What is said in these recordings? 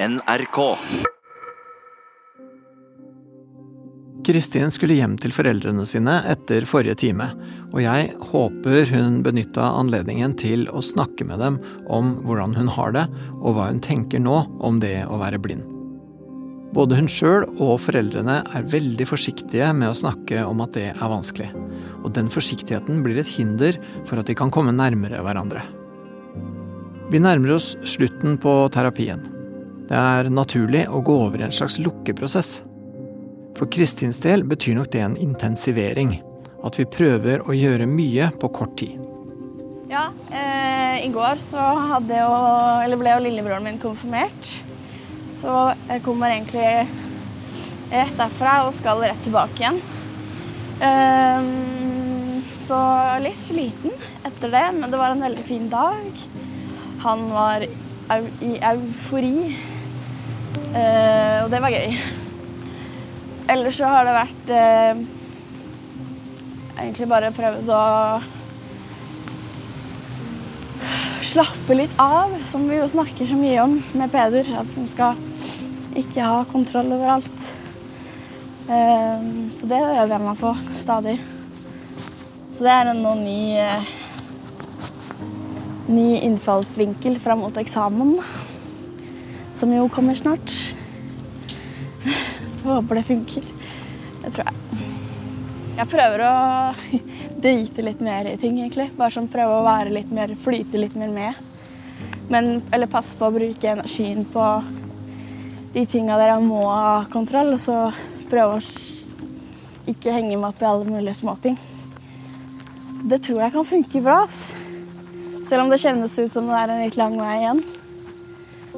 NRK. Kristin skulle hjem til foreldrene sine etter forrige time, og jeg håper hun benytta anledningen til å snakke med dem om hvordan hun har det, og hva hun tenker nå om det å være blind. Både hun sjøl og foreldrene er veldig forsiktige med å snakke om at det er vanskelig, og den forsiktigheten blir et hinder for at de kan komme nærmere hverandre. Vi nærmer oss slutten på terapien. Det er naturlig å gå over i en slags lukkeprosess. For Kristins del betyr nok det en intensivering. At vi prøver å gjøre mye på kort tid. Ja, eh, i går så hadde jo, eller ble jo lillebroren min konfirmert. Så jeg kommer egentlig rett derfra og skal rett tilbake igjen. Eh, så litt sliten etter det, men det var en veldig fin dag. Han var i eufori, eh, og det var gøy. Ellers så har det vært eh, egentlig bare prøvd å slappe litt av, som vi jo snakker så mye om med Peder. At de skal ikke ha kontroll over alt. Eh, så det øver jeg meg på stadig. Så det er en noe ny, eh, ny innfallsvinkel fram mot eksamen, som jo kommer snart. Så håper det funker. Det tror jeg. Jeg prøver å drite litt mer i ting, egentlig. Bare sånn prøve å være litt mer, flyte litt mer med. Men, eller passe på å bruke energien på de tinga der jeg må ha kontroll, og så prøve å ikke henge meg opp i alle mulige småting. Det tror jeg kan funke bra. ass. Selv om det kjennes ut som det er en litt lang vei igjen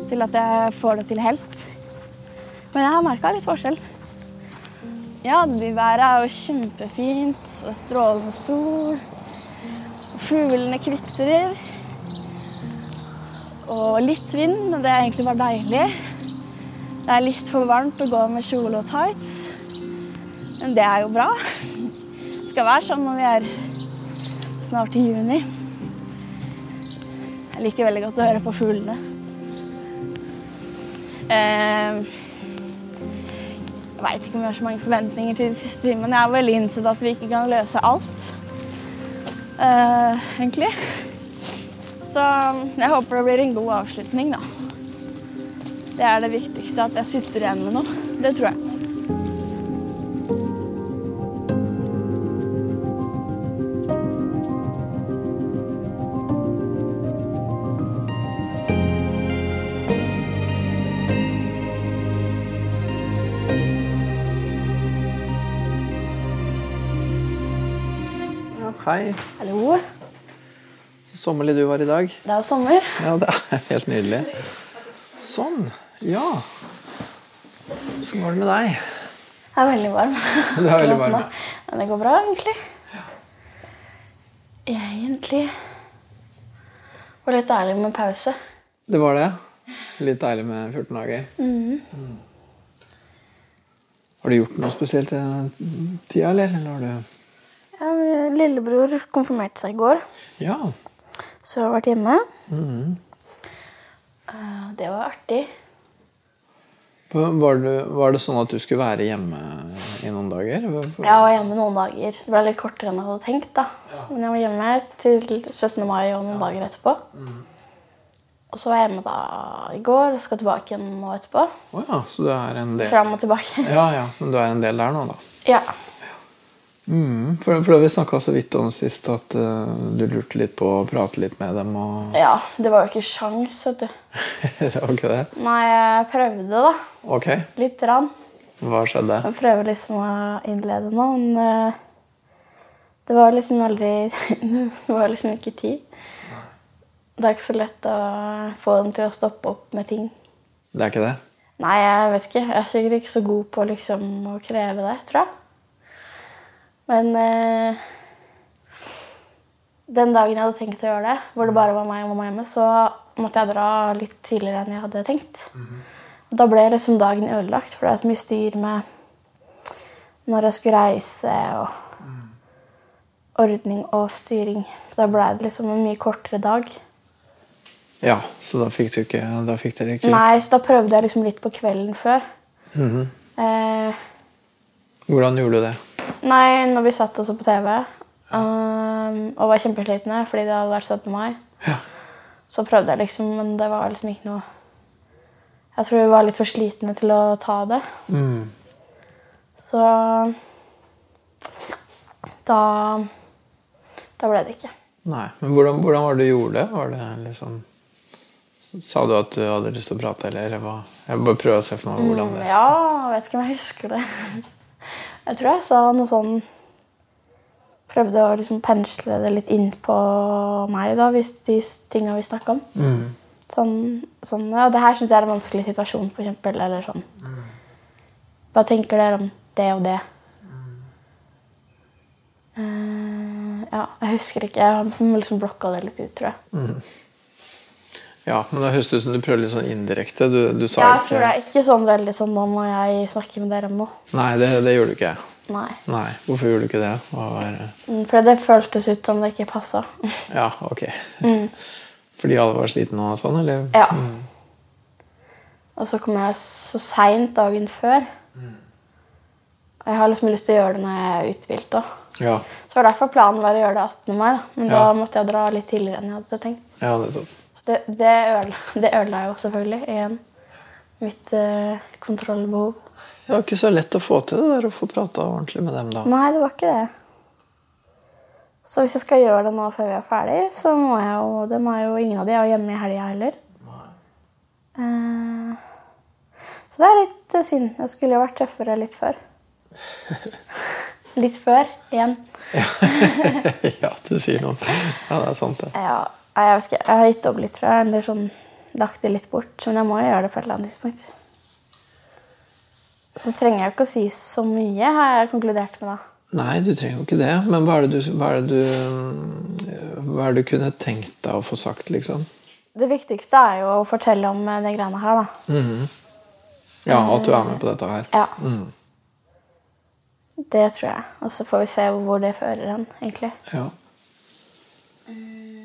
til at jeg får det til helt. Men jeg har merka litt forskjell. Ja, været er jo kjempefint. og strålende sol. Fuglene kvitrer. Og litt vind, men det er egentlig bare deilig. Det er litt for varmt å gå med kjole og tights, men det er jo bra. Det skal være sånn når vi er snart i juni. Jeg liker veldig godt å høre på fuglene. Eh, jeg veit ikke om vi har så mange forventninger til de siste timene. Jeg har vel innsett at vi ikke kan løse alt, eh, egentlig. Så jeg håper det blir en god avslutning, da. Det er det viktigste, at jeg sitter igjen med noe. Det tror jeg. Hei. Hallo. Så sommerlig du var i dag. Det er sommer. Ja, det er helt nydelig. Sånn. Ja. Åssen går det med deg? Jeg er veldig varm. Du er veldig varm. Men det går bra, egentlig. Egentlig var litt deilig med pause. Det var det? Litt deilig med 14 dager. Mm. Har du gjort noe spesielt i tida, eller? eller har du Ja, lillebror konfirmerte seg i går, Ja. så jeg har vært hjemme. Mhm. Eh, Det var artig. Var, det, var det sånn at du skulle være hjemme i noen dager? Jeg var hjemme noen dager. Det ble litt kortere enn jeg hadde tenkt. da. Men jeg var hjemme til 17. mai og noen dager etterpå. Og så var jeg hjemme da i går og skal tilbake igjen nå etterpå. Oh, ja, så du er en del Fram og tilbake. Ja, ja, men du er en del der nå, da. Ja. Mm, for, for Vi snakka så vidt om sist at uh, du lurte litt på å prate litt med dem. og ja. Det var jo ikke sjans, vet du. Det var ikke det? Nei, jeg prøvde, da. Ok, Litt rann. hva skjedde? Jeg prøver liksom å innlede nå, men uh, det var liksom aldri Det var liksom ikke tid. Det er ikke så lett å få dem til å stoppe opp med ting. Det er ikke det? Nei, jeg vet ikke. Jeg er sikkert ikke så god på liksom å kreve det, tror jeg. Men eh, den dagen jeg hadde tenkt å gjøre det, hvor det bare var meg og mamma hjemme, så måtte jeg dra litt tidligere enn jeg hadde tenkt. Og da ble liksom dagen ødelagt, for det er så mye styr med når jeg skulle reise og ordning og styring. Så da ble det liksom en mye kortere dag. Ja, så da fikk, du ikke, da fikk dere ikke Nei, så da prøvde jeg liksom litt på kvelden før. Mhm. eh, Hvordan gjorde du det? Nei, når vi satt også på TV um, og var kjempeslitne fordi det hadde vært 17. mai, Ja. så prøvde jeg liksom, men det var liksom ikke noe Jeg tror vi var litt for slitne til å ta det. Mm. Så da Da ble det ikke. Nei, men hvordan, hvordan var det du gjorde det? Var det liksom Sa du at du hadde lyst til å prate, eller hva? Jeg bare prøver å se for meg hvordan Mm, det Ja, jeg vet ikke om jeg husker det. Jeg tror jeg sa noe sånn Prøvde å liksom pensle det litt inn på meg, da, hvis de tinga vi snakka om. mm. Sånn, sånn Ja, det her syns jeg er en vanskelig situasjon, for eksempel. Eller sånn. Hva tenker dere om det og det? Eh, ja, jeg husker ikke. Jeg har liksom blokka det litt ut, tror jeg. Ja, men det høres ut som du prøver litt sånn indirekte. Du, du sa Ja, jeg tror det er ikke sånn veldig sånn nå må jeg snakke med dere om noe. Nei, det, det gjorde du ikke. Nei. Nei, Hvorfor gjorde du ikke det? Var Mm, det føltes ut som det ikke passa. Ja, ok. Fordi alle var slitne og sånn, eller? Ja. Og så kom jeg så seint dagen før. Og jeg har liksom lyst til å gjøre det når jeg er uthvilt òg. Ja, Så var derfor planen var å gjøre det 18. mai, da. men da måtte jeg dra litt tidligere enn jeg hadde tenkt. ja nettopp. Det, det, ødela, det ødela jo selvfølgelig igjen mitt eh, kontrollbehov. Det var ikke så lett å få til det der å få prata ordentlig med dem da. Nei, det var ikke det. Så hvis jeg skal gjøre det nå før vi er ferdig, så må jeg jo Det må jeg jo ingen av de er jo hjemme i helga heller. Eh, så det er litt eh, synd. Jeg skulle jo vært tøffere litt før. litt før igjen. ja, du sier noe. Ja, det er sant, det. Ja, nei, jeg, ikke, jeg har gitt opp litt, tror jeg. Eller sånn lagt det litt bort. Men jeg må jo gjøre det på et eller annet tidspunkt. Så trenger jeg jo ikke å si så mye, har jeg konkludert med da. Nei, du trenger jo ikke det. Men hva er det du, hva er det du, hva er det du kunne tenkt deg å få sagt, liksom? Det viktigste er jo å fortelle om eh, de greiene her, da. Ja, at du er med på dette her. Ja. Det tror jeg. Og så får vi se hvor det fører hen, egentlig. Ja.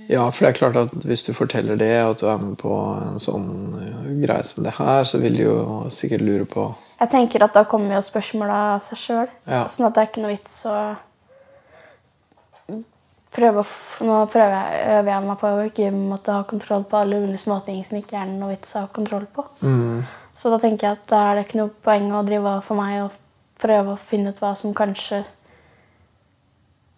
Ja, for det er klart at hvis du forteller det, at du er med på en sånn eh, greie som det her, så vil de jo sikkert lure på Jeg tenker at da kommer jo spørsmåla av seg sjøl. Ja. Sånn at det er ikke noe vits å prøve å Nå prøver jeg, øver jeg meg på å ikke måtte ha kontroll på alle mulige småting som ikke er noe vits å ha kontroll på. Så da tenker jeg at da er det ikke noe poeng å drive for meg og prøve å finne ut hva som kanskje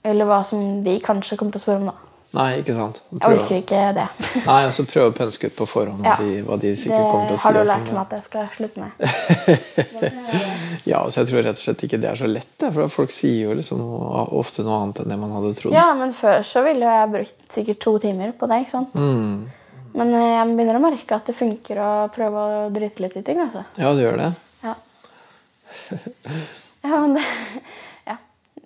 Eller hva som de kanskje kommer til å spørre om, da. Nei, ikke sant? Jeg orker ikke det. Nei, altså Prøve å pønske ut på forhånd Ja. de, hva de Det sikkert kommer til å si. har du lært sånn, meg at jeg skal slutte med. Ja, altså Jeg tror rett og slett ikke det er så lett. For folk sier jo liksom ofte noe annet enn det man hadde trodd. Ja, men før så ville jeg brukt sikkert to timer på det. ikke sant? Mm. Men eh, jeg begynner å merke at det funker å prøve å drite litt i ting. altså. Ja, det gjør det. Ja, ja men det.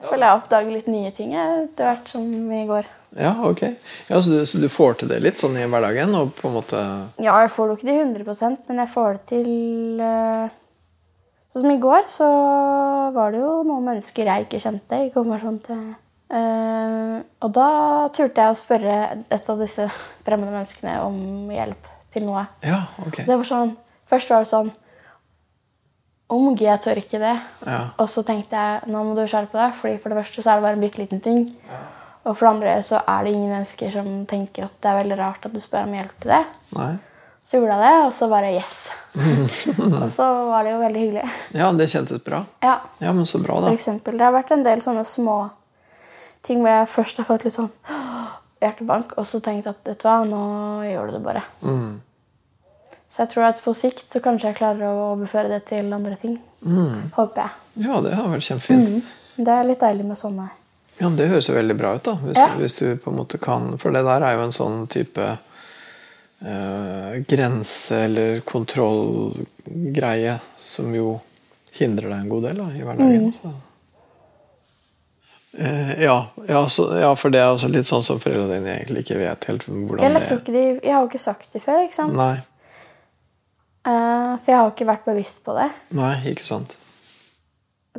Jeg føler jeg oppdager litt nye ting etter hvert som vi går. Ja, ok. Ja, så, du, så du får til det litt sånn i hverdagen? og på en måte... Ja, jeg får det jo ikke til 100% men jeg får det til uh... Sånn som i går, så var det jo noen mennesker jeg ikke kjente i konfirmasjon til Uh, Og da turte jeg å spørre et av disse fremmede menneskene om hjelp til noe. Ja, ok. Det var sånn, Først var det sånn Om gud, jeg tør ikke det. Ja. Og så tenkte jeg nå må du skjerpe deg, fordi for det første så er det bare en bitte liten ting. Og for det andre så er det ingen mennesker som tenker at det er veldig rart at du spør om hjelp til det. Nei. Så gjorde jeg det, og så bare yes. og så var det jo veldig hyggelig. Ja, det kjentes bra. Ja, Ja, men så bra, da. for eksempel. Det har vært en del sånne små ting hvor jeg først har fått litt sånn hjertebank, og så tenkt at vet du hva, nå gjør du det bare. Mm. Så jeg tror at på sikt så kanskje jeg klarer å overføre det til andre ting. Håper jeg. Ja, det har vært kjempefint. Det er litt deilig med sånne. Ja, men Det høres jo veldig bra ut, da. Hvis, Ja. du, hvis du på en måte kan For det der er jo en sånn type eh, grense- eller kontrollgreie som jo hindrer deg en god del da, i hverdagen. Mm. Så. Uh, ja, ja, så, ja, for det er også litt sånn som foreldrene dine egentlig ikke vet helt hvordan Jeg, det er. jeg har jo ikke sagt det før, ikke sant? Nei, Eh, for jeg har jo ikke vært bevisst på det. nei, ikke sant.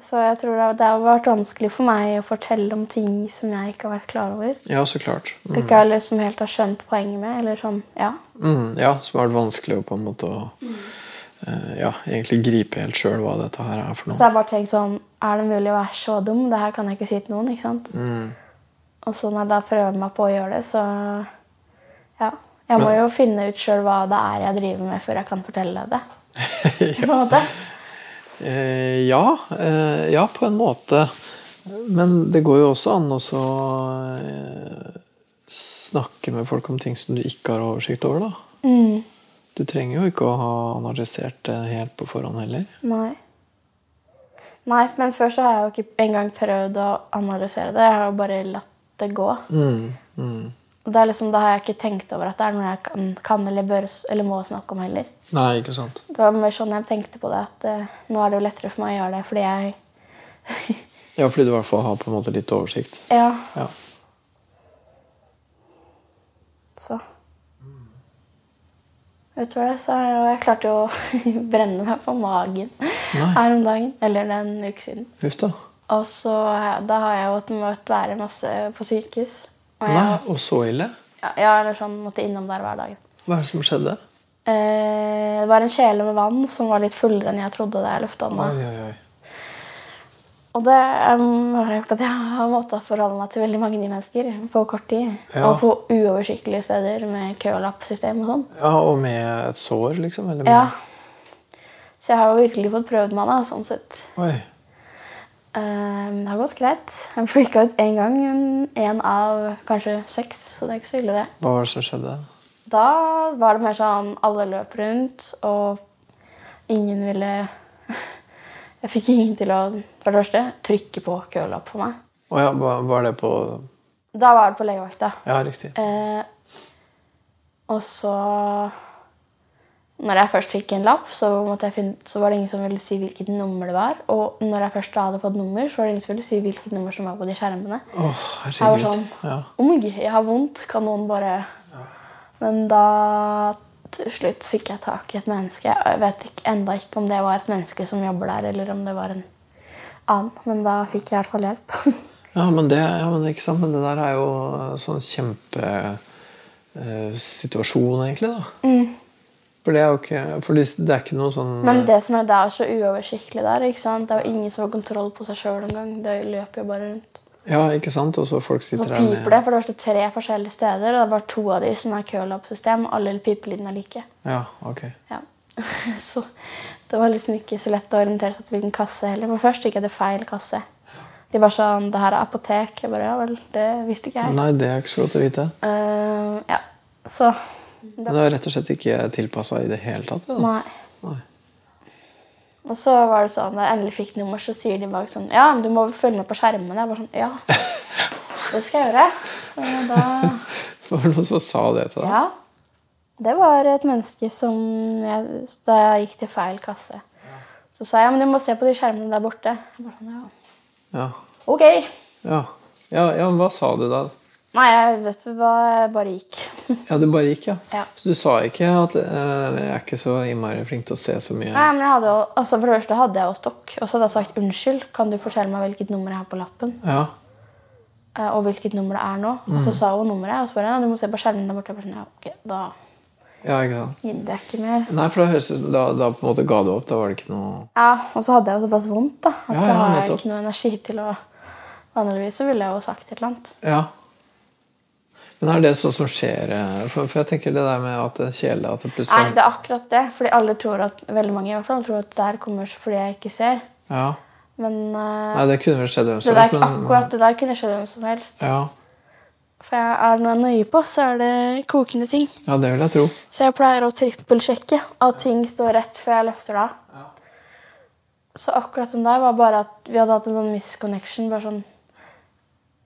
Så jeg tror det, det har vært vanskelig for meg å fortelle om ting som jeg ikke har vært klar over. Ja, så klart. Mm. Ikke har liksom helt har skjønt poenget med. eller sånn, ja. Mm, ja, som har vært vanskelig å på en måte å eh, ja, egentlig gripe helt sjøl hva dette her er for noe. Så jeg har bare tenkt sånn Er det mulig å være så dum? Det her kan jeg ikke si til noen. ikke sant? Mm. Og så når jeg da prøver meg på å gjøre det, så Ja. Jeg må jo finne ut sjøl hva det er jeg driver med, før jeg kan fortelle det. På en måte. Eh, ja, eh, ja, på en måte. Men det går jo også an å så, eh, snakke med folk om ting som du ikke har oversikt over. da. Mm. Du trenger jo ikke å ha analysert det helt på forhånd heller. Nei. Nei, men før så har jeg jo ikke engang prøvd å analysere det. Jeg har jo bare latt det gå. Mm, mm. Liksom, Da har jeg ikke tenkt over at det er noe jeg kan, kan eller bør eller må snakke om heller. Nei, ikke sant. Det var mer sånn jeg tenkte på det, at uh, nå er det jo lettere for meg å gjøre det fordi jeg Ja, fordi du i hvert fall har på en måte litt oversikt. Ja, Ja. så du hva, så jeg, jeg klarte jo å brenne meg på magen Nei. her om dagen. Eller en uke siden. Uff da. Og så da har jeg jo måttet være masse på sykehus. Og Nei, og så ille? ja, ja, eller sånn måtte innom der hver dag. Hva er det som skjedde? Eh, det var en kjele med vann som var litt fullere enn jeg trodde da jeg løfta den. Og det um, har gjort at jeg har måttet forholde meg til veldig mange nye mennesker på kort tid. Ja. Og på uoversiktlige steder med kølappsystem og sånn. Ja, og med et sår, liksom? Eller med... Ja. Så jeg har jo virkelig fått prøvd meg, da, sånn sett. Oi. Um, det har gått greit. Jeg freaka ut én gang. Én av kanskje seks, så det er ikke så ille, det. Hva var det som skjedde? Da var det mer sånn alle løp rundt, og ingen ville Jeg fikk ingen til å for det første, trykke på kølapp for meg. Å ja, var det på Da var det på legevakta. Ja, riktig. Eh, og så Når jeg først fikk en lapp, så, finne, så var det ingen som ville si hvilket nummer det var. Og når jeg først hadde fått nummer, så var det ingen som ville si hvilket nummer som var på de skjermene. Oh, Jeg var sånn Ja. Omg, jeg har vondt. Kan noen bare Men da til slutt fikk jeg tak i et menneske. Jeg vet ikke, enda ikke om det var et menneske som jobber der, eller om det var en annen. Men da fikk jeg i hvert fall hjelp. Ja, men det, ja, men ikke sant? Men det der er jo sånn kjempesituasjon, egentlig, da. For det er jo ikke For det er ikke noe sånn. Men det som er, det er så uoversiktlig der. ikke sant? Det er jo ingen som har kontroll på seg sjøl engang. Det løper jo bare rundt. Ja, ikke sant? Og så folk sitter der med piper det, for det var tre forskjellige steder, og det var to av de som er kølappsystem. Alle pipelydene er like. Ja, ok. Ja. Så det var liksom ikke så lett å orientere seg til hvilken kasse heller. For først gikk jeg til feil kasse. De var sånn 'Det her er apotek.' Jeg bare Ja vel, det visste ikke jeg. Nei, det er ikke så godt å vite. Uh, ja, så Men det var rett og slett ikke tilpassa i det hele tatt? Da. Nei. Nei. Og så var det sånn, da jeg endelig fikk nummer, så sier de bare sånn Ja, men du må følge med på skjermene. Jeg bare sånn Ja, det skal jeg gjøre. Og da Var det noen som sa det til deg? Ja. Det var et menneske som jeg, Da jeg gikk til feil kasse. Så sa jeg ja, men du må se på de skjermene der borte. Jeg bare sånn, ja. Ja. Ok. Ja. Ja, ja, men hva sa du da? Nei, jeg vet hva, jeg bare gikk. Ja, du bare gikk, ja. Ja. Så du sa ikke at uh, 'jeg er ikke så innmari flink til å se så mye'? Nei, men jeg hadde jo, altså For det første hadde jeg jo stokk. Og så hadde jeg sagt unnskyld, kan du fortelle meg hvilket nummer jeg har på lappen? Ja. Uh, Og hvilket nummer det er nå. Og Mm. så sa hun nummeret. Og så bare, ja, du må se på skjermen der borte. Jeg bare sånn, ja, ok, Da ja, ikke sant. gidder jeg ikke mer. Nei, for da høres da, da på en måte ga du opp. Da var det ikke noe Ja, Og så hadde jeg jo såpass vondt da, at Ja, ja, jeg har ikke noe energi til å Vanligvis så ville jeg jo sagt et eller annet. Ja. Men er det sånn som skjer eh, For, for jeg tenker det der med at det er kjedelig at det Nei, det er akkurat det. Fordi alle tror at, veldig mange i hvert fall, tror at det der kommer fordi jeg ikke ser. Ja. Men uh, Nei, det kunne vel skjedd hvem som helst, men akkurat det der kunne skjedd hvem som helst. ja. For jeg er noe nøye på, så er det kokende ting. ja, det vil jeg tro. Så jeg pleier å trippelsjekke at ting står rett før jeg løfter det av. Så akkurat den der var bare at vi hadde hatt en sånn misconnection. Bare sånn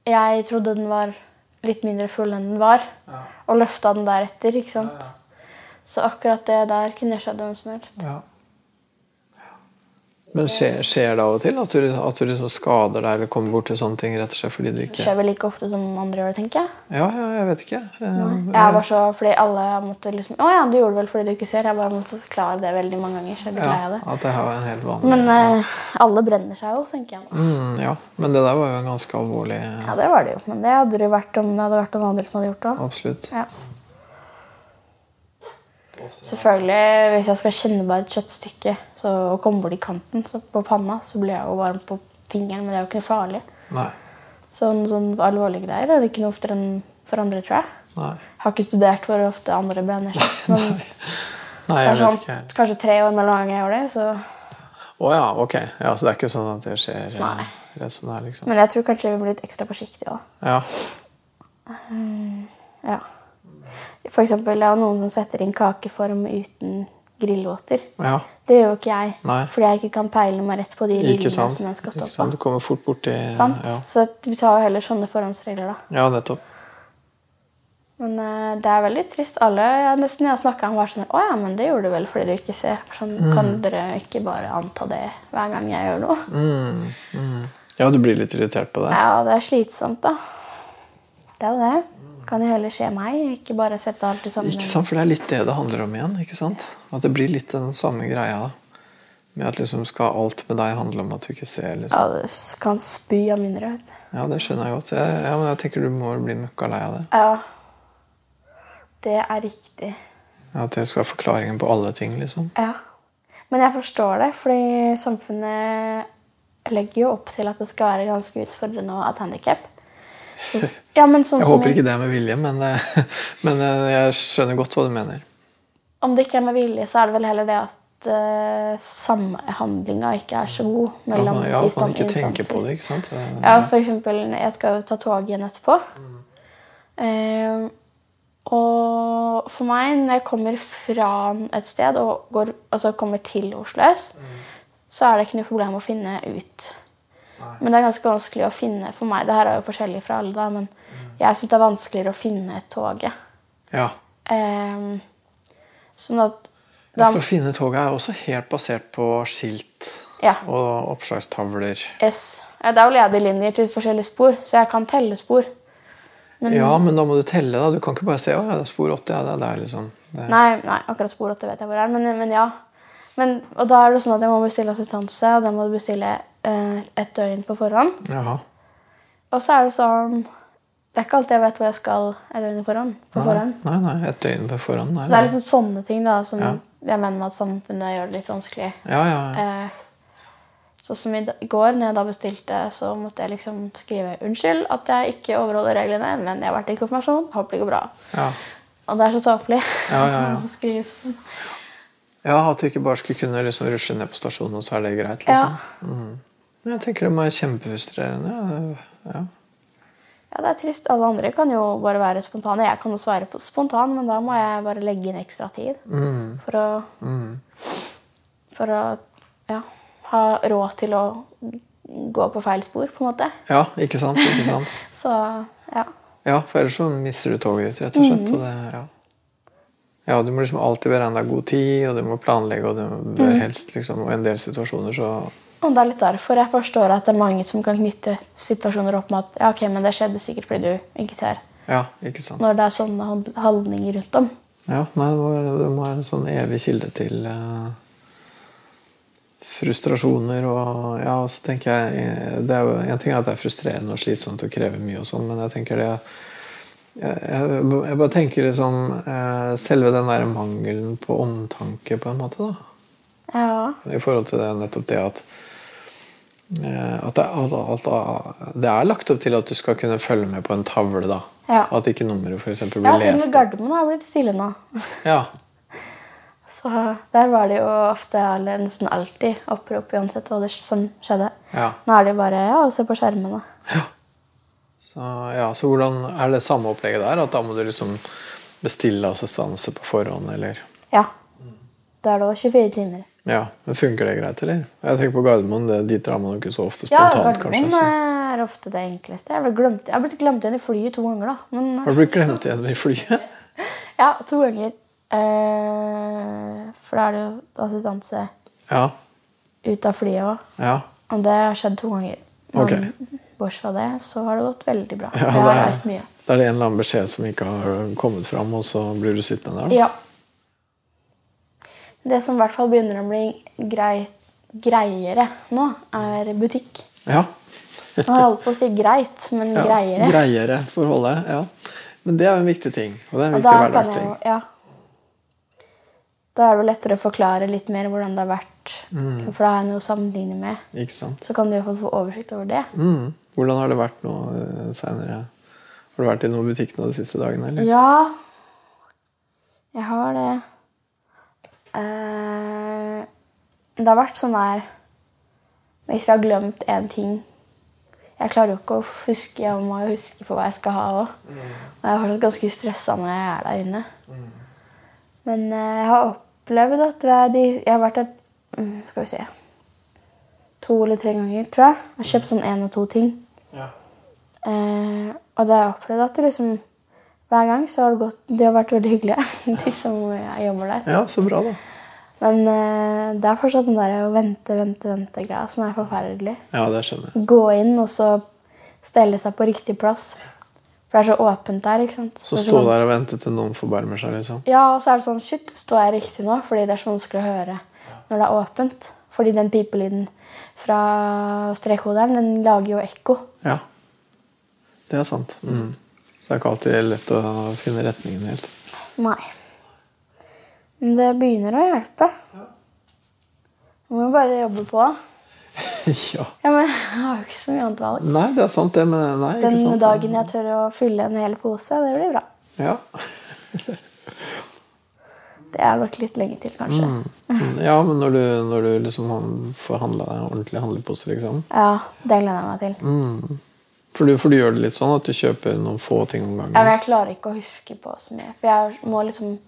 Jeg trodde den var litt mindre full enn den var, og løfta den deretter. ikke sant? Så akkurat det der kunne skjedd hvem som helst. Ja. Men skjer, skjer det av og til at du, at du liksom skader deg eller kommer bort til sånne ting rett og slett fordi du ikke Det skjer vel like ofte som andre gjør det, tenker jeg. Ja, ja, jeg vet ikke. Eh, Jeg var så, fordi alle måtte liksom Å ja, du gjorde det vel fordi du ikke ser. Jeg bare måtte forklare det veldig mange ganger. så jeg ble lei av ja, det. at det har en helt vanlig Men eh, alle brenner seg jo, tenker jeg nå. mm, Ja, men det der var jo en ganske alvorlig Ja, det var det jo. Men det hadde det vært om det hadde vært noen andre som hadde gjort det. Absolutt. Ja. Selvfølgelig, hvis jeg skal kjenne bare et kjøttstykke så, og komme bort i kanten så på panna, så blir jeg jo varm på fingeren, men det er jo ikke noe farlig. Nei. Sånn, sånn alvorlige greier er det ikke noe oftere enn for andre, tror jeg. Nei. Jeg har ikke studert hvor ofte andre brenner. Men Nei, det jeg er sånn, vet ikke kanskje tre år mellom gang jeg gjør det. Så. Å ja, ok. Ja, Så det er ikke sånn at det skjer eh, Nei. rett som det er, liksom? Men jeg tror kanskje vi blir litt ekstra forsiktige òg. Ja. Ja. For eksempel, det er jo noen som setter inn kakeform uten grillvåter. ja. Det gjør jo ikke jeg, Nei. fordi jeg ikke kan peile meg rett på de rillene som jeg skal stå på. Du kommer fort borti? Ja. Så vi tar jo heller sånne forhåndsregler, da. ja, nettopp. Men uh, det er veldig trist. Alle jeg nesten jeg snakka om, var sånn Å ja, men det gjorde du vel fordi du ikke ser. Sånn, Mm. Kan dere ikke bare anta det hver gang jeg gjør noe? Mm, mm. Ja, du blir litt irritert på det? Ja, det er slitsomt, da. Det er jo det. Kan jo heller skje meg, ikke bare sette alt i samme Ikke sant, for det er litt det det handler om igjen. ikke sant? At det blir litt den samme greia. da. Med at liksom skal alt med deg handle om at du ikke ser. liksom. Ja, det kan spy av mindre, vet. Ja, det skjønner jeg godt. Jeg, ja, men jeg tenker du må bli møkka lei av det. Ja. Det er riktig. Ja, At det skal være forklaringen på alle ting. liksom. Ja. Men jeg forstår det, fordi samfunnet legger jo opp til at det skal være ganske utfordrende å ha et handikap. Så, ja, men sånn Jeg håper ikke det er med vilje, men, eh, men eh, jeg skjønner godt hva du mener. Om det ikke er med vilje, så er det vel heller det at uh, samhandlinga ikke er så god mellom ja, At man ikke tenker på det. ikke sant? Eh, Ja, for eksempel, jeg skal jo ta tog igjen etterpå. Eh, og for meg, når jeg kommer fra et sted og går, altså kommer til Oslo S, så er det ikke noe problem å finne ut. Men det er ganske vanskelig å finne for meg. Det her er jo forskjellig fra alle, da, men jeg syns det er vanskeligere å finne toget. Ja. Um, sånn at da, For å finne toget er også helt basert på skilt ja, og oppslagstavler. yes. Det er jo lederlinjer til forskjellige spor, så jeg kan telle spor. Men, Ja, men da må du telle. da. Du kan ikke bare se å, ja, det er spor 80. Ja, det er der, liksom. Det, Nei, nei, akkurat spor 80 vet jeg hvor det er, men, men ja. Men, og da er det sånn at jeg må bestille assistanse, og da må du bestille eh, et døgn på forhånd. Jaha. Og så er det sånn Det er ikke alltid jeg vet hvor jeg skal et døgn på forhånd. På Nei, forhånd. nei, nei, et døgn på forhånd. Nei, Så det er liksom sånne ting da, som Ja. jeg mener med at samfunnet gjør det litt vanskelig. Ja, ja, ja. Eh, Sånn som i går, når jeg da bestilte, så måtte jeg liksom skrive 'unnskyld at jeg ikke overholder reglene, men jeg har vært i konfirmasjon. Håper det går bra'. ja. Og det er så tåpelig Ja, ja, ja. sånn. Ja, At du ikke bare skulle kunne liksom rusle ned på stasjonen, og så er det greit. Ja. liksom. Mm. Jeg tenker det må være kjempefrustrerende. Ja. Ja. Ja, det er trist. Alle andre kan jo bare være spontane. Jeg kan også være spontan, men da må jeg bare legge inn ekstra tid Mm. for å, Mm. for å ja, ha råd til å gå på feil spor, på en måte. ja, ikke sant? ikke sant? Så ja. Ja, for ellers så mister du toget ditt, rett og slett. Mm. Og det, ja. ja, du må liksom alltid beregne deg god tid, og du må planlegge, og du Mm. bør helst liksom Og i en del situasjoner så Og det er litt derfor jeg forstår at det er mange som kan knytte situasjoner opp med at ja, ok, men det skjedde sikkert fordi du ikke ser. Ja, ikke sant. Når det er sånne handlinger rundt om. Ja, nei, det må, være en sånn evig kilde til eh, frustrasjoner og Ja, og så tenker jeg eh, det er jo, En ting er at det er frustrerende og slitsomt og krever mye, og sånn, men jeg tenker det jeg, jeg, jeg bare tenker liksom eh, Selve den der mangelen på omtanke, på en måte, da. Ja. I forhold til det, nettopp det at at det, at, at, det er lagt opp til at du skal kunne følge med på en tavle. da Ja. At ikke nummeret for eksempel Ja, blir ja, og med. Gardermoen har blitt stille nå. Ja, Så der var det jo ofte, eller nesten alltid, opprop uansett hva som skjedde. ja. Nå er det jo bare ja, å se på skjermene. Så, ja, så hvordan er det samme opplegget der? At da må du liksom bestille assistanse på forhånd, eller? Ja. Da er det òg 24 timer. Ja, men Funker det greit, eller? Jeg tenker på Gardermoen. det- Dit drar man jo ikke så ofte Ja, spontant, Gardermoen kanskje. Så. er ofte det enkleste. Jeg, ble glemt, jeg har blitt glemt igjen i flyet to ganger, da. Men, Har du blitt glemt igjen i flyet? Ja, to ganger. Eh, for da er det jo assistanse Ja. ut av flyet òg. Ja. Og det har skjedd to ganger. Men okay. bortsett fra det, så har det gått veldig bra. Ja, jeg det har reist mye. Da er det en eller annen beskjed som ikke har kommet fram, og så blir du sittende der? Ja. Det som i hvert fall begynner å bli greit, greiere nå, er butikk. Ja. Jeg holdt på å si greit, men ja. greiere. Greiere forholdet, ja. Men det er jo en viktig ting. Og det er en viktig hverdagsting. Ja. Da er det jo lettere å forklare litt mer hvordan det har vært. Mm. For da har jeg noe å sammenligne med. Ikke sant? Så kan du i hvert fall få oversikt over det. Mm. Hvordan har det vært nå seinere? senere? Har du vært i noen butikk nå de siste dagene, eller? Ja, jeg har det. Eh, det har vært sånn der Hvis vi har glemt én ting Jeg klarer jo ikke å huske, jeg må jo huske på hva jeg skal ha òg. Og jeg er fortsatt ganske stressa når jeg er der inne. Men eh, jeg har opplevd at de, jeg har vært der mm, skal vi se, to eller tre ganger, tror jeg. Jeg har kjøpt sånn én og to ting. Ja. Eh, og da har jeg opplevd at det liksom hver gang så har det gått De har vært veldig hyggelige, de som jeg jobber der. ja, så bra, da. Men eh, det er fortsatt den der å vente, vente, vente-greia som er forferdelig. Ja, det skjønner jeg. Gå inn og så stelle seg på riktig plass. For det er så åpent der. ikke sant? Så stå der og vente til noen forbarmer seg, liksom. Ja, og så er det sånn Shit, står jeg riktig nå? Fordi det er så vanskelig å høre når det er åpent. Fordi den pipelyden fra strekkoderen, den lager jo ekko. Ja. Det er sant. Mm. Så det er ikke alltid lett å finne retningen helt. Nei. Men det begynner å hjelpe. Nå må vi bare jobbe på. ja. Ja, men Jeg har jo ikke så mye annet valg. Nei, det er sant, det, men nei, Den sant? dagen jeg tør å fylle en hel pose, det blir bra. Ja. Det er nok litt lenge til, kanskje. Mm, Ja, men når du, når du liksom får handla deg ordentlig handlepose, liksom. Ja, det gleder jeg meg til. Mm. For, du, for du gjør det litt sånn at du kjøper noen få ting om gangen? Ja, men Jeg klarer ikke å huske på så mye. For jeg må liksom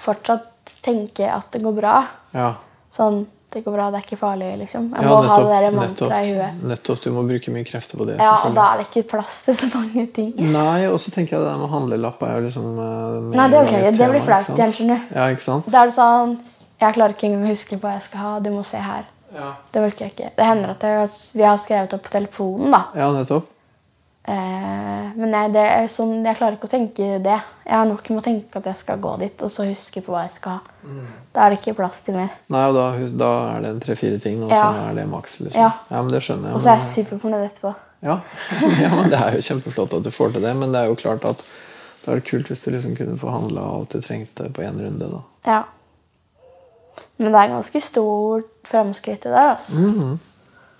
fortsatt tenke at det går bra. Ja. Sånn det går bra, det er ikke farlig, liksom. Jeg Ja, må ha det der nettopp, mantraet i huet. Nettopp. Du må bruke mye krefter på det. Ja, og da er det ikke plass til så mange ting. Nei, og så tenker jeg det der med handlelapp er jo liksom eh, Nei, det er orker jeg ikke. Det blir flaut igjen, skjønner du. Ja, ikke sant? Da er det sånn Jeg klarer ikke engang å huske på hva jeg skal ha. Du må se her. Ja, Det orker jeg ikke. Det hender at jeg, vi har skrevet opp på telefonen, da. ja nettopp. Eh, men jeg, det er sånn, jeg klarer ikke å tenke det. Jeg har nok med å tenke at jeg skal gå dit, og så huske på hva jeg skal ha. Mm. Da er det ikke plass til mer. Nei, og da, da er det en tre-fire ting, og Ja. så er det maks. Liksom. Ja. men det skjønner jeg. Og så er jeg superfornøyd etterpå. Ja. ja, men Det er jo kjempeflott at du får til det, men det er jo klart at da er det kult hvis du liksom kunne få handla alt du trengte på én runde. da. Ja. Men det er ganske stort framskritt det der, altså. Mhm.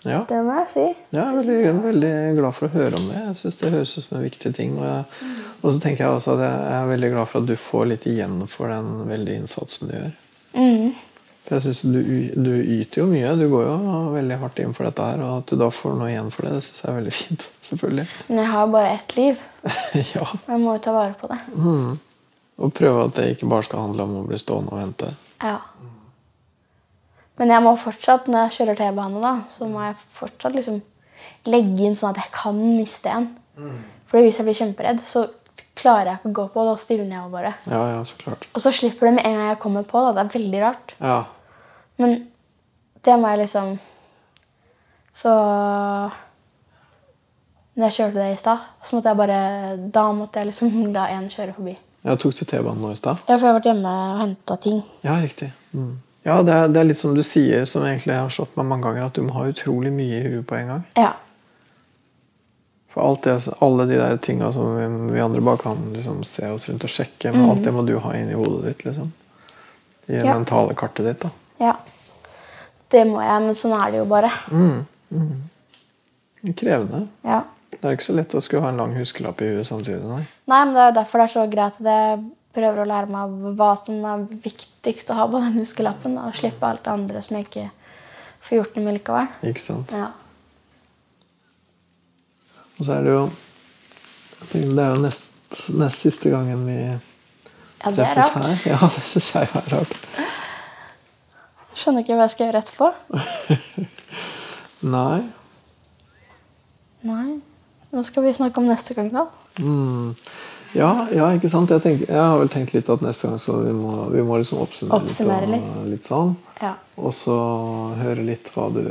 Ja. Det må jeg si. Jeg er veldig, veldig glad for å høre om det. Jeg synes Det høres ut som en viktig ting. Og, jeg, og så tenker jeg også at jeg er veldig glad for at du får litt igjen for den veldige innsatsen du gjør. Mm. For jeg synes du, du yter jo mye. Du går jo veldig hardt inn for dette her. Og at du da får noe igjen for det, det syns jeg er veldig fint. Selvfølgelig. Men jeg har bare ett liv. ja. Jeg må jo ta vare på det. Mm. Og prøve at det ikke bare skal handle om å bli stående og vente. Ja. Men jeg må fortsatt, når jeg kjører T-bane, da, så må jeg fortsatt liksom legge inn sånn at jeg kan miste en. For hvis jeg blir kjemperedd, så klarer jeg ikke å gå på. Da stivner jeg bare. Ja, ja, så klart. Og så slipper det med en gang jeg kommer på. da. Det er veldig rart. Ja. Men det må jeg liksom Så Når jeg kjørte det i stad, så måtte jeg bare Da måtte jeg liksom la en kjøre forbi. ja tok du T-banen nå i stad? Ja, for jeg har vært hjemme og henta ting. Ja, riktig. Mm. Ja, det er, det er litt som du sier, som egentlig har slått meg mange ganger, at du må ha utrolig mye i huet på en gang. Ja. For det, alle de der tinga som vi, andre bare kan liksom se oss rundt og sjekke, men alt det må du ha inn i hodet ditt. liksom. I det Ja. mentale kartet ditt. da. ja. Det må jeg, men sånn er det jo bare. Mm. Mm. Krevende. Ja. Det er ikke så lett å skulle ha en lang huskelapp i huet samtidig. nei. Nei, men det er jo derfor det er så greit at jeg prøver å lære meg hva som er viktigst å ha på den huskelappen. Og slippe alt det andre som jeg ikke får gjort noe med likevel. Ikke sant? Ja. Og så er det jo jeg tenker Det er jo nest, nest siste gangen vi ja, det er rart. her. Ja, det syns jeg er rart. Skjønner ikke hva jeg skal gjøre etterpå. Nei. Nei. Hva skal vi snakke om neste gang, da? Mm. Ja, ja, ikke sant? Jeg, tenker, jeg har vel tenkt litt at neste gang så vi må vi må liksom oppsummere, Oppsummere litt, og, litt sånn. Ja. Og så høre litt hva du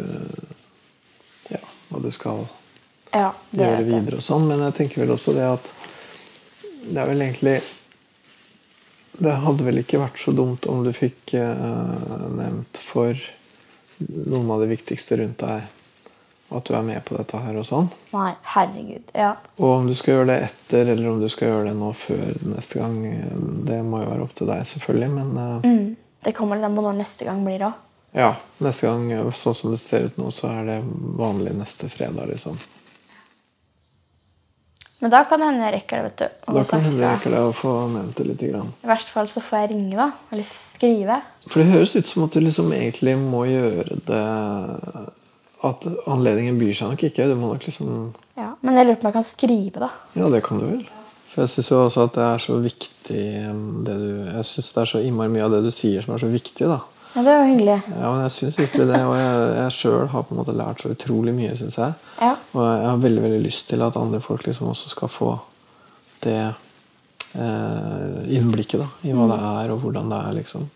Ja, hva du skal ja det gjøre videre og sånn. Men jeg tenker vel også det at det er vel egentlig Det hadde vel ikke vært så dumt om du fikk eh, nevnt for noen av de viktigste rundt deg at du er med på dette her og sånn. Nei, herregud. Ja. Og om du skal gjøre det etter, eller om du skal gjøre det nå før neste gang, det må jo være opp til deg, selvfølgelig. Men uh, Mm. Det kommer litt an på når neste gang blir òg. ja, neste gang, sånn som det ser ut nå, så er det vanlig neste fredag, liksom. Men da kan det hende jeg rekker det. vet du. Og Da kan det hende jeg rekker det å få nevnt det litt. grann. I verste fall så får jeg ringe, da. Eller skrive. For det høres ut som at du liksom egentlig må gjøre det At anledningen byr seg nok ikke. Du må nok liksom Ja. Men jeg lurer på om jeg kan skrive, da. Ja, det kan du vel. For jeg syns jo også at det er så viktig um, det du Jeg syns det er så innmari mye av det du sier som er så viktig, da. Ja, Det er jo hyggelig. Ja, men jeg syns virkelig det. Og jeg, jeg sjøl har på en måte lært så utrolig mye, syns jeg. Ja. Og jeg har veldig veldig lyst til at andre folk liksom også skal få det eh, innblikket da, i hva det er, og hvordan det er, liksom.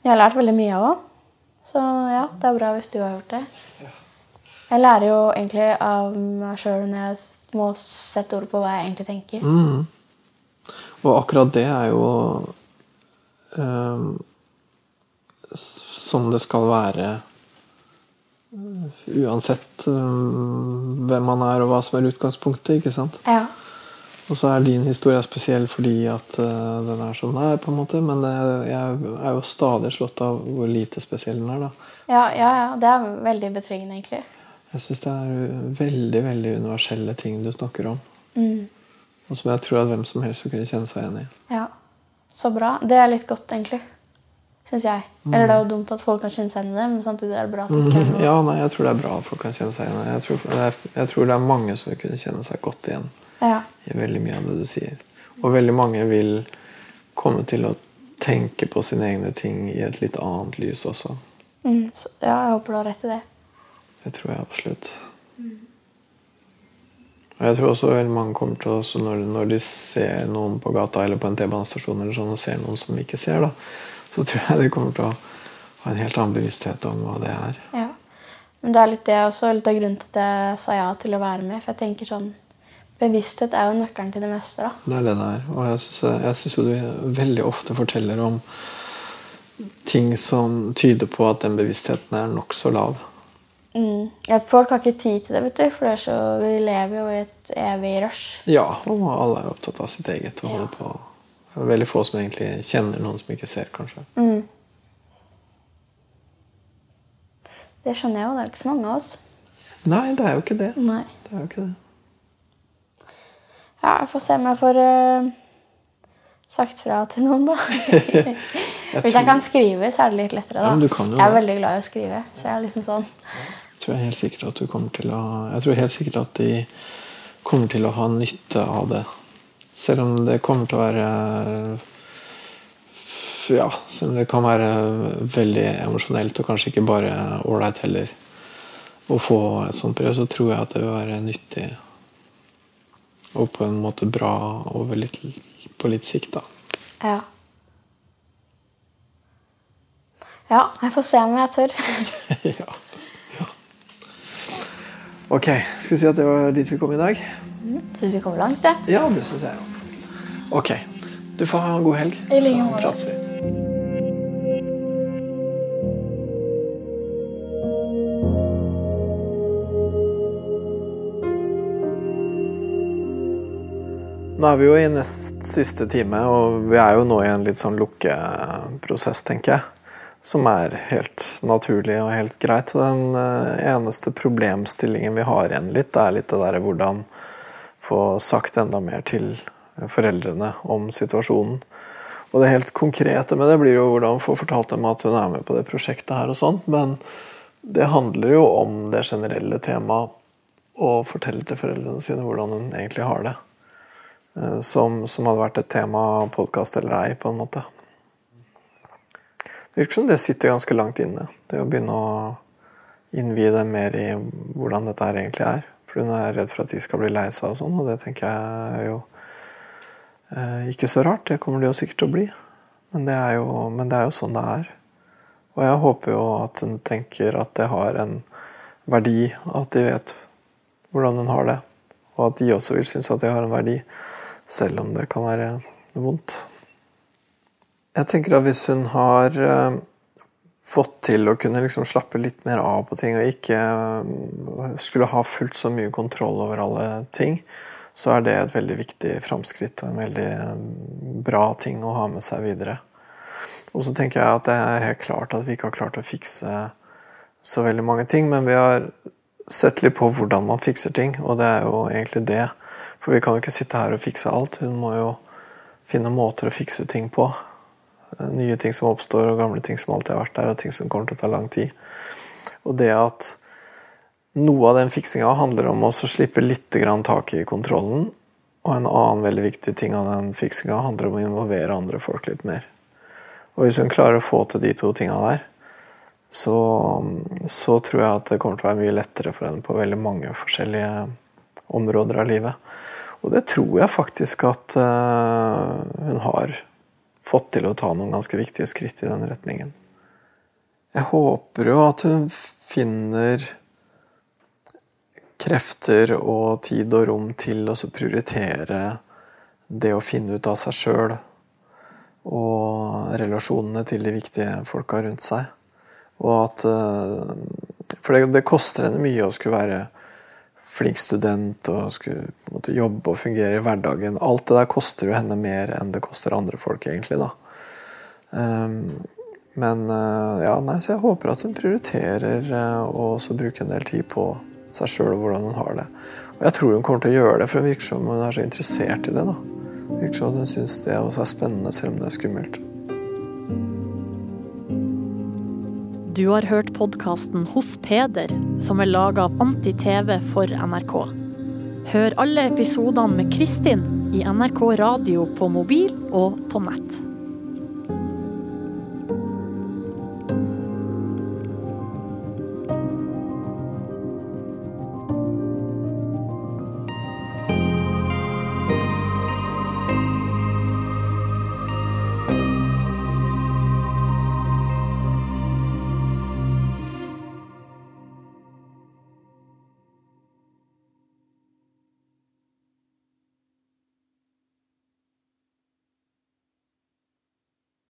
Jeg har lært veldig mye òg. Så ja, det er bra hvis du har gjort det. Jeg lærer jo egentlig av meg sjøl når jeg må sette ord på hva jeg egentlig tenker. Mm. Og akkurat det er jo um, sånn det skal være eh, uansett um, hvem man er og hva som er utgangspunktet. ikke sant? Ja. Og så er din historie spesiell fordi at uh, den er den er. på en måte, Men uh, jeg er jo stadig slått av hvor lite spesiell den er. da. Ja, ja, ja. Det er veldig betryggende, egentlig. Jeg syns det er veldig veldig universelle ting du snakker om. Mm. Og som jeg tror at hvem som helst vil kunne kjenne seg igjen i. Ja. Så bra. Det er litt godt, egentlig. Syns jeg. Eller det er jo dumt at folk kan kjenne seg igjen i det, men samtidig er det bra at det er Ja, nei, jeg tror det er bra at folk kan kjenne seg igjen. Jeg tror, det er, jeg tror det er mange som vil kunne kjenne seg godt igjen Ja. I veldig mye av det du sier. Og veldig mange vil komme til å tenke på sine egne ting i et litt annet lys også. Mm. Så, ja, jeg håper du har rett i det. Det tror jeg absolutt. Og jeg tror også veldig mange kommer til å når, når de ser noen på gata eller på en T-banestasjon eller sånn, og ser noen som de ikke ser, da, så tror jeg de kommer til å ha en helt annen bevissthet om hva det er. Ja. Men det er litt det også, litt av grunnen til at jeg sa ja til å være med. For jeg tenker sånn Bevissthet er jo nøkkelen til det meste, da. Det er det det er. Og jeg syns, jo du veldig ofte forteller om ting som tyder på at den bevisstheten er nokså lav. Mm. Ja, folk har ikke tid til det, vet du. For så, vi lever jo i et evig rush. Ja, og alle er opptatt av sitt eget og Ja. holder på. Det er veldig få som egentlig kjenner noen som ikke ser, kanskje. Mm. Det skjønner jeg jo. Det er ikke så mange av oss. Nei, det er jo ikke det. Nei. Det er jo ikke det. Ja, jeg får se om jeg får uh, sagt fra til noen, da. Hvis jeg kan skrive, så er det litt lettere, da. Ja, jeg er veldig glad i å skrive. Så jeg er liksom sånn tror helt sikkert at du kommer til å Jeg tror helt sikkert at de kommer til å ha nytte av det. Selv om det kommer til å være Ja, selv om det kan være veldig emosjonelt og kanskje ikke bare ålreit heller å få et sånt brev, så tror jeg at det vil være nyttig og på en måte bra over litt, på litt sikt, da. Ja. Ja, jeg får se om jeg tør. ja. ja. Ok, skal vi si at det var dit vi kom i dag? Syns vi kom langt, det. Ja, det syns jeg òg. Ok. Du får ha en god helg. I like måte. Nå er vi jo i nest siste time, og vi er jo nå i en litt sånn lukkeprosess, tenker jeg. Som er helt naturlig og helt greit. Den eh, eneste problemstillingen vi har igjen litt, er litt det derre hvordan få sagt enda mer til foreldrene om situasjonen. Og det helt konkrete med det blir jo hvordan få fortalt dem at hun er med på det prosjektet her og sånn, men det handler jo om det generelle temaet å fortelle til foreldrene sine hvordan hun egentlig har det. Eh, Som, som hadde vært et tema, podkast eller ei, på en måte. Det virker som det sitter ganske langt inne. Det å begynne å innvie dem mer i hvordan dette her egentlig er. For hun er redd for at de skal bli lei seg og sånn, og det tenker jeg jo Eh, ikke så rart, det kommer det jo sikkert til å bli. Men det, jo, men det er jo sånn det er. Og jeg håper jo at hun tenker at det har en verdi, at de vet hvordan hun har det. Og at de også vil synes at det har en verdi, selv om det kan være vondt. Jeg tenker at hvis hun har eh, fått til å kunne liksom slappe litt mer av på ting, og ikke eh, skulle ha fullt så mye kontroll over alle ting, så er det et veldig viktig framskritt og en veldig eh, bra ting å ha med seg videre. Og så tenker jeg at det er helt klart at vi ikke har klart å fikse så veldig mange ting, men vi har sett litt på hvordan man fikser ting, og det er jo egentlig det. For vi kan jo ikke sitte her og fikse alt. Hun må jo finne måter å fikse ting på. Nye ting som oppstår, og gamle ting som alltid har vært der, og ting som kommer til å ta lang tid. Og det at noe av den fiksinga handler om å slippe litt tak i kontrollen, og en annen veldig viktig ting av den fiksinga handler om å involvere andre folk litt mer. Og hvis hun klarer å få til de to tinga der, så, så, tror jeg at det kommer til å være mye lettere for henne på veldig mange forskjellige områder av livet. Og det tror jeg faktisk at uh, hun har fått til å ta noen ganske viktige skritt i den retningen. Jeg håper jo at hun finner krefter og tid og rom til å prioritere det å finne ut av seg sjøl og relasjonene til de viktige folka rundt seg. Og at eh, For det, det koster henne mye å skulle være flink student og skulle måtte jobbe og fungere i hverdagen. Alt det der koster jo henne mer enn det koster andre folk, egentlig. da. Um, men uh, ja, nei, så jeg håper at hun prioriterer uh, å også bruke en del tid på seg sjøl og hvordan hun har det. Og jeg tror hun kommer til å gjøre det, for det virker som hun er så interessert i det. da. Virker som hun syns det også er spennende, selv om det er skummelt. Du har hørt podkasten Hos Peder, som er laga av Anti-TV for NRK. Hør alle episodene med Kristin i NRK radio på mobil og på nett.